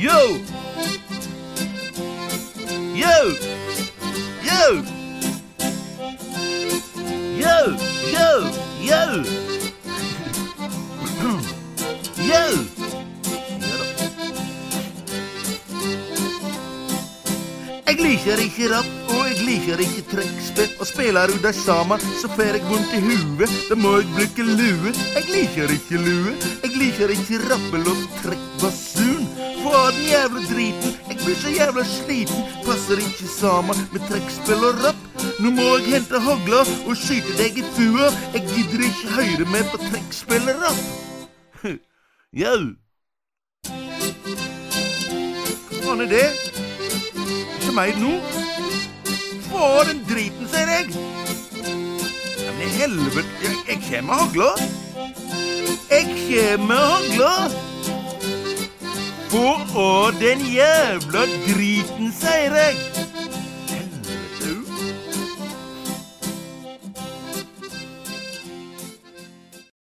Yo! Yo! Yo! Yo! Yo! Yo! Yo! Ik lieg er ik rap oh ik lieg er ietsje trek Spit Als speler u daar samen, zover ik moet te huwen, dan moet ik blikken luwen. Ik lieg er ietsje je luwen, ik lieg er ik je rappel op trekbas Den jævla driten. Jeg blir så jævla sliten. Passer ikke sammen med trekkspill og rapp. Nå må jeg hente hagla og skyte deg i fua. Jeg gidder ikke høre mer på trekkspill og rapp. Jau. Hva faen er det? Ikke meg nå. Få den driten, sier jeg. Men i helvete, jeg, jeg kommer med hagla. Jeg kommer med hagla. Få av den jævla driten, sier jeg.